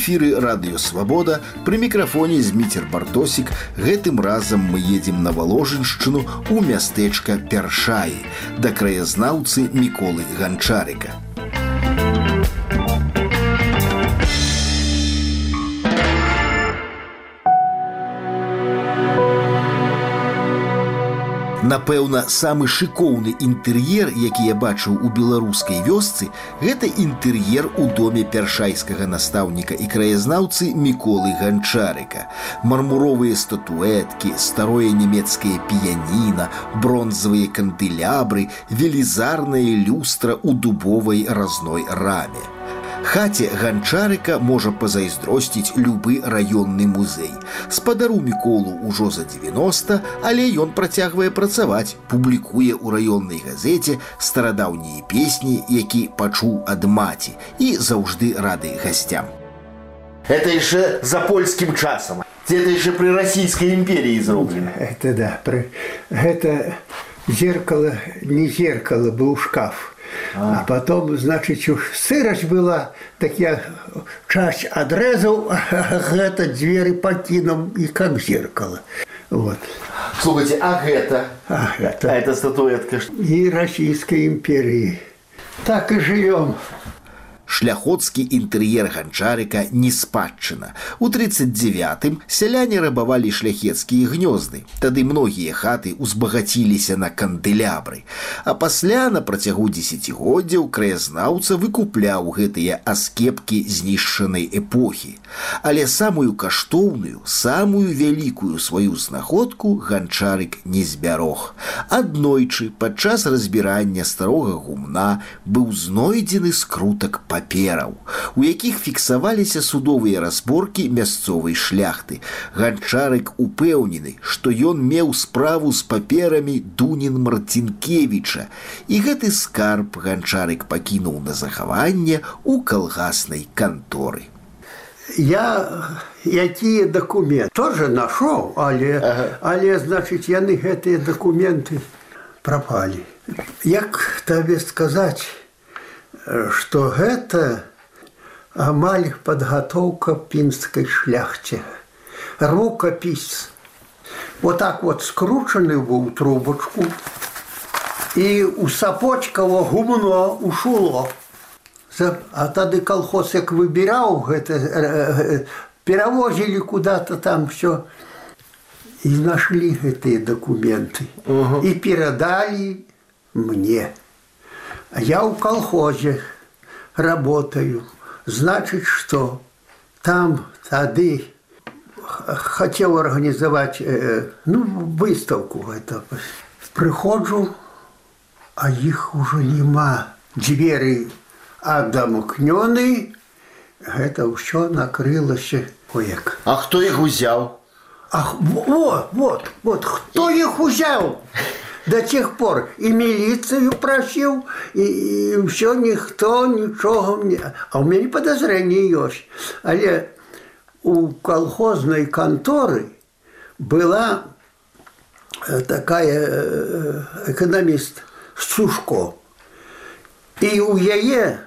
эфіры радыёвабода пры мікрафоне зміцер бартосік гэтым разам мы едзем на валожыншчыну у мястэчка пяршаі да краязнаўцы міколы ганчарыка Напэўна, самы шыкоўны інтэр'ер, які я бачыў у беларускай вёсцы, гэта інтэр'ер у доме пяршайскага настаўніка і краязнаўцы міколы ганчарыка. Мармуровыя статуэткі, старое нямецкае піяніна, бронзавыя кандылябры, велізарная люстра ў дубовай разной раме. Хаце ганчарыка можа пазайздросціць любы раённы музей. Спадару міколу ўжо за 90, але ён працягвае працаваць, публікуе ў раённай газеце старадаўнія песні, які пачуў ад маці і заўжды рады гасцям. Это яшчэ за польскім часам. Ці это яшчэ пры расійскай імперіі зроблена. Это да, пры... гэта зеркало не зеркало, быў шкаф. а. а потом, значит, сырость была, так я часть отрезал, это двери покинул и как зеркало. Вот. Слушайте, а это? А это? А это статуэтка? И Российской империи. Так и живем. шляходскі інтэр'ер ганчарыка не спадчына. У 39 сяляне рабавалі шляхецкія гнёзды. Тады многія хаты узбагаціліся на кандылябры. А пасля на працягу дзесяцігоддзяў краязнаўца выкупляў гэтыя аскепкі знішчанай эпохі. Але самую каштоўную, самую вялікую сваю знаходку ганчарык не збярог. Аднойчы падчас разбірання старога гумна быў знойдзены скрутак па папераў, у якіх фіксаваліся судовыя разборкі мясцовай шляхты. Ганчарык упэўнены, што ён меў справу з паперамі Дунін Марцінкевіча, і гэты скарб ганчарык пакінуў на захаванне ў калгаснай канторы. Я якія дакументы тоже нашоў, але, ага. але значыць яны гэтыя дакументы прапалі. Як табе сказаць, што гэта амаль падгатоўка пінскай шляхце. Рукапіс. Вот так вот скручаны быў трубачку і у сапочкава гумно ушуло. А тады калхоз як выбіраў гэта перавозілі куда-то там все і нашлі гэтыя дакументы uh -huh. і перадалі мне. Я в колхозе работаю. Значит, что там тады хотел организовать э, ну, выставку. Это. Приходжу, а их уже нема. Двери адамкнёны, это ўсё накрылася коек. А кто их узял? Ах, вот, вот, вот, кто их взял? До тех пор и милицию просил, и, и все, никто ничего мне. А у меня подозрение есть. Але у колхозной конторы была э, такая э, экономист Сушко. И у яе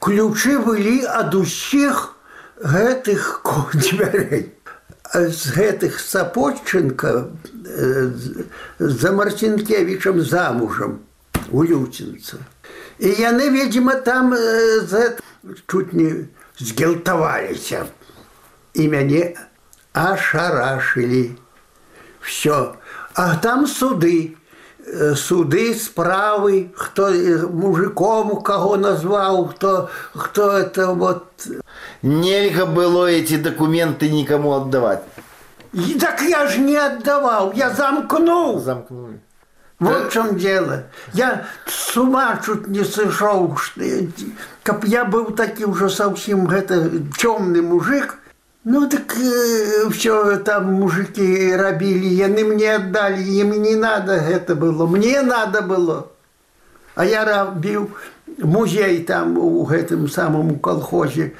ключи были от усіх гэтых дзвярэй з гэтых сапоччынка за марцінкевічам замужам у люцінца. І яны, видимо, там чуть не згелтаваліся. І мяне ашарашылі. Все. А там суды. Суды, справы, хто мужиком кого назваў, хто, хто это вот. Нельга было эти документы никому отдавать. И так я же не отдавал, я замкнул. Замкнули. Вот в чем дело. Я с ума чуть не сошел, как я был таки уже совсем это темный мужик. Ну так э, все там мужики робили, яны мне отдали, им не надо это было, мне надо было. А я робил музей там у этом самом колхозе.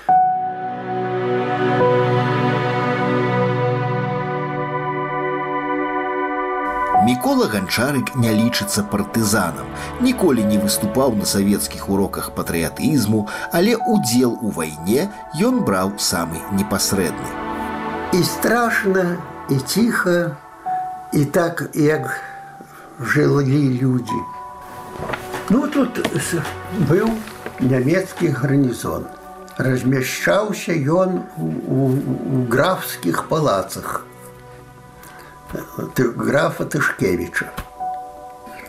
Мікола ганчарык не лічыцца партызанам, ніколі не выступаў на савецкіх уроках патрыятызму, але удзел у вайне ён браў самы непасрэдны. І страшна, і ціха, і так як жылі людзі. Ну тут быў нямецкі гарнізон. Размяшчаўся ён у, у, у графскіх палацах графа Тышкевіча.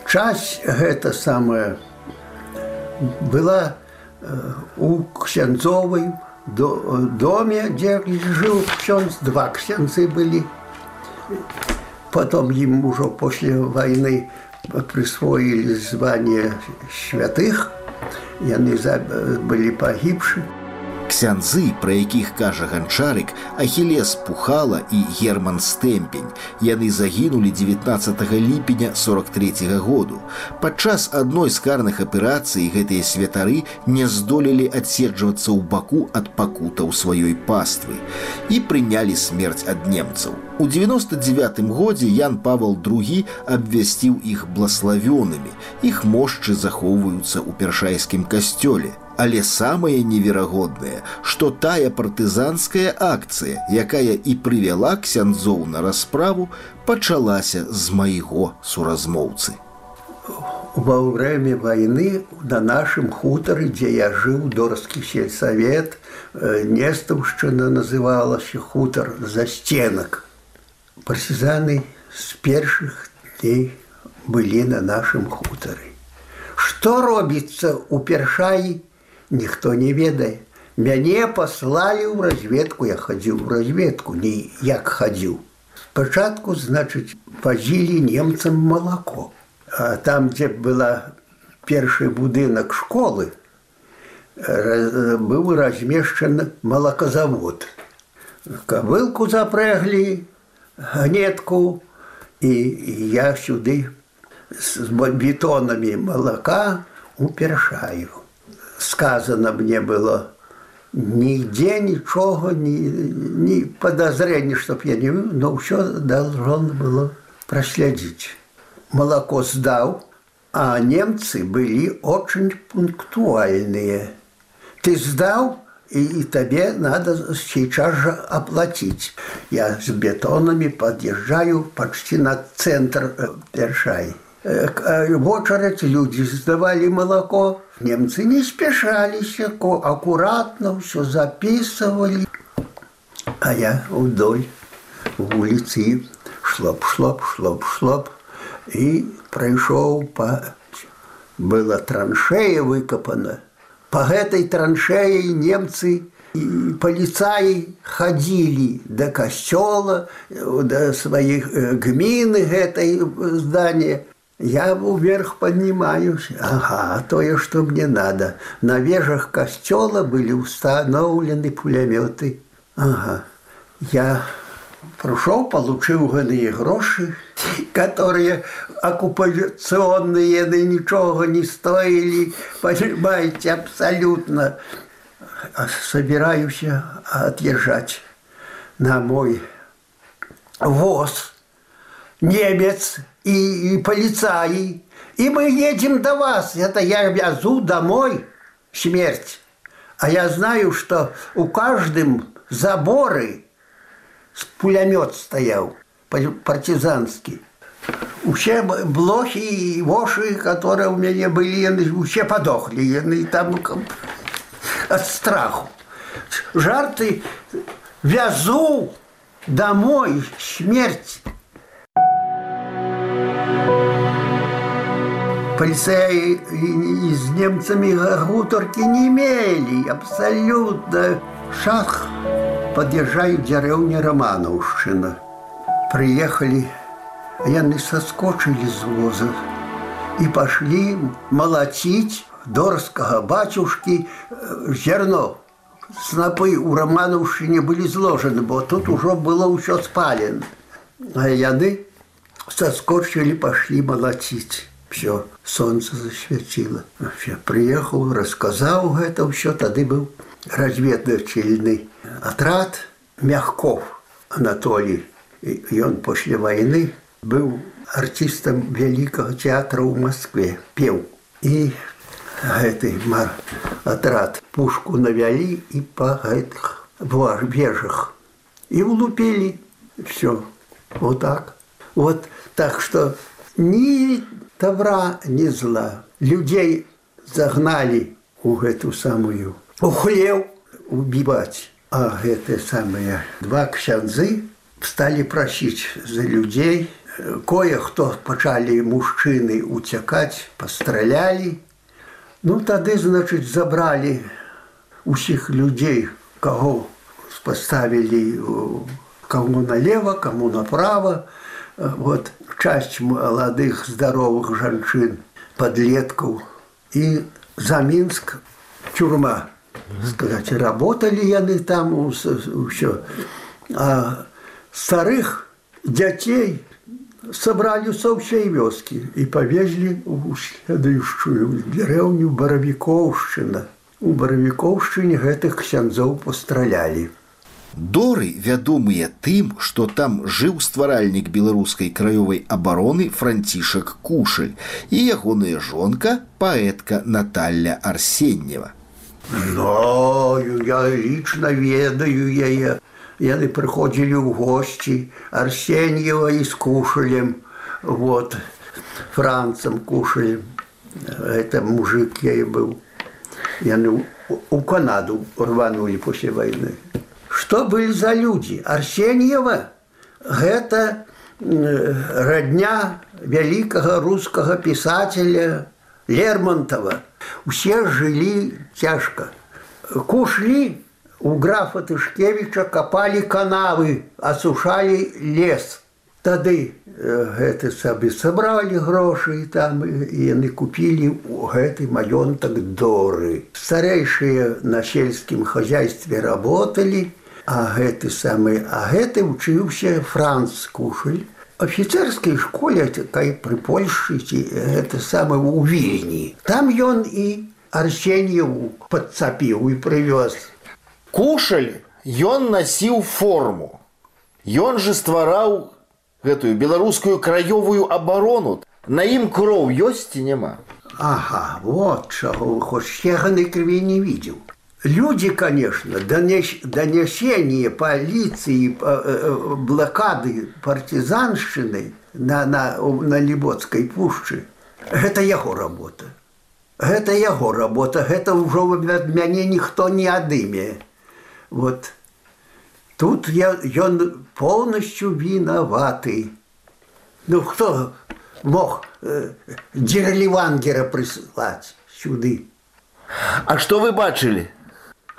Часть гэта самая была у ксяндзовай доме, дзе жыў ксёнз, два ксяндзы былі. Потом ім ужо после войны прысвоілі звание святых, яны былі пагібшы ксяндзы, пра якіх кажа ганчарык, Ахілес Пухала і Герман Стэмпень. Яны загінулі 19 ліпеня 43 -го году. Падчас адной з карных аперацый гэтыя святары не здолелі адседжвацца ў баку ад пакутаў сваёй паствы і прынялі смерць ад немцаў. У 99 годзе Ян Павал II абвясціў іх блаславёнымі. Іх мошчы захоўваюцца ў першайскім касцёле. Але самае неверагоднае, што тая партызанская акцыя, якая і прывяла ксяндзоў на расправу, пачалася з майго суразмоўцы. Во время войны на нашем хуторе, где я жил, Дорский сельсовет, э, Нестовщина называлась хутор за стенок. Партизаны с первых дней были на нашем хуторе. Что робится у першай ніхто не ведае. Мяне паслалі ў разведку, я хадзіў у разведку, не як хадзіў. Спачатку, значыць, вазілі немцам малако. А там, дзе была першы будынак школы, быў размешчаны малаказавод. Кавылку запрэглі, гнетку, і я сюды з бетонамі малака упершаю сказано мне было нигде ничего, ни, ни подозрений, чтоб я не но все должно было проследить. Молоко сдал, а немцы были очень пунктуальные. Ты сдал, и, и тебе надо сейчас же оплатить. Я с бетонами подъезжаю почти на центр э, Першай. Э, э, в очередь люди сдавали молоко, Немцы не спешались, аккуратно все записывали. А я вдоль улицы шлоп, шлоп, шлоп, шлоп. И прошел по... Была траншея выкопана. По этой траншее немцы и полицаи ходили до костела, до своих э, гмины этой здания. Я вверх поднимаюсь. Ага, то, и что мне надо. На вежах костела были установлены пулеметы. Ага. Я пришел, получил гэные гроши, которые оккупационные ничего не стоили, понимаете, абсолютно. Собираюсь отъезжать на мой воз. Немец и, и полицаи. И мы едем до вас. Это я везу домой смерть. А я знаю, что у каждым заборы пулемет стоял партизанский. Все блохи и воши, которые у меня были, все подохли. И там от страху. Жарты вязу домой смерть. Полицеи с немцами гуторки не имели, абсолютно. Шах подъезжает деревня Романовщина. Приехали, яны соскочили с воза и пошли молотить Дорского батюшки э, зерно. Снопы у Романовщине были сложены, бо тут уже было все спалено. А яны соскочили, пошли молотить все солнце засвяціла приехал рассказал это все тады был разведывательный отряд мягков анатолий и он после войны был артистом Великого театра в Москве, пел. И гэты атрад пушку навялі і па гэтых вежах і улупілі все вот так вот так что ни добра ни зла. Людзей загналі у гэту самую у хлеў убіваць. А гэты самыя два ксяндзы сталі прасіць за людзей. Кое-хто пачалі мужчыны уцякаць пастралялі. Ну тады значыць забралі усіх людзей, каго паставілі кому налево, кому направо. Вот часть маладых здаровых жанчын, подлеткаў і за мінск тюрьма сказать работали яны там ўсё а старых дзяцей собрали со ўсей вёскі і павезлі у следующую дзярэўню баравікоўшчына. У баравікоўшчыне гэтых ксяндзоў пастралялі. Доры вядомыя тым, што там жыў стваральнік беларускай краёвай абароны францішак кушаль і ягоная жонка паэтка Наталля Арсеннева. Знаю, я лічна ведаю яе яны прыходзілі ў госці арсеньева і з кушалем вот францам кушалем это мужик я і быў яны у канаду рванули после войны Что былі за людзі? Арсеньева? Гэта родня вялікага рускага писателя лермонтова усе жылі цяжка. Кушлі у графа Тышкевича копали канавы, осушали лес. Тады гэты сабе сабралі грошы там яны купілі у гэты маёнтак доры. Старэйшыя на сельскім хозяйстве работалі, а гэты самы а гэты вучыўся Франц кушаль. Офіцерскай школе такая пры Польшчы ці гэта самы ў вільні. Там ён і Арсеньеву падцапіў і прывёз кушаль ён насіў форму Ён же ствараў гэтую беларускую краёвую абарону на ім кроў ёсць ці няма Ага вот чаго хоць яганы крыві не видел люди конечно донесение полиции э, э, блокады партизаншчыны на на на лібоцкай пушчы гэта яго работа гэта яго работа гэта ўжо ад мяне ніхто не адыме Вот тут я, ён полностью виноватый. Ну кто мог э, Дерливангера прислать сюды? А что вы бачили?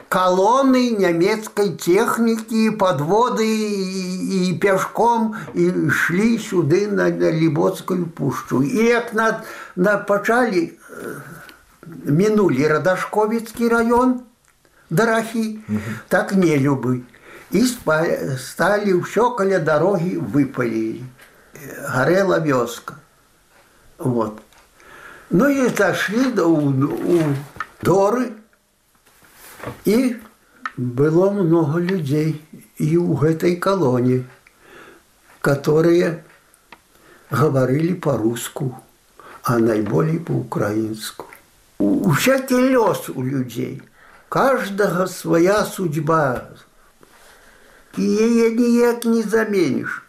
Колонны немецкой техники, подводы и, и пешком и шли сюда на, на Либотскую пущу. И как на, на почали, э, минули Радашковицкий район, дарахі угу. так не любы і сталі ўсё каля дарогі выпалілі гарэла вёска вот ну і зайшлі да у, у доры і было много людзей і ў гэтай калоне которые гаварылі по-руску а найболей по-украінску усякі лёс у людзей каждого своя судьба. И ее никак не заменишь.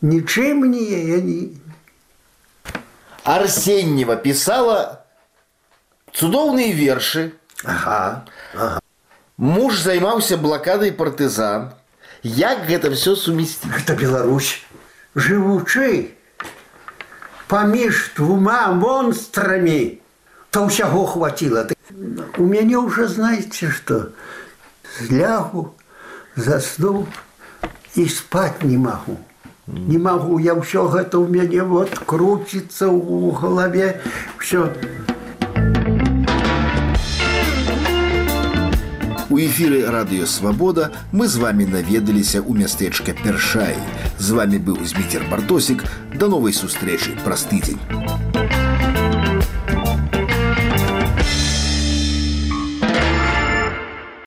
Ничем не я не... Арсеньева писала цудоўныя вершы. Ага, ага. Муж займаўся блакадай партызан. Як гэта все сумесціць? Это Беларусь. Жывучы паміж двума монстрамі, то ўсяго хватило. У меня уже, знаете что, лягу, засну и спать не могу. Не могу, я все это у меня вот крутится в голове, все. У эфіры радыёвабода мы з вами наведаліся ў мястэчка першаі. З вами быў зміцер бартосік да новай сустрэчы праз тыдзень.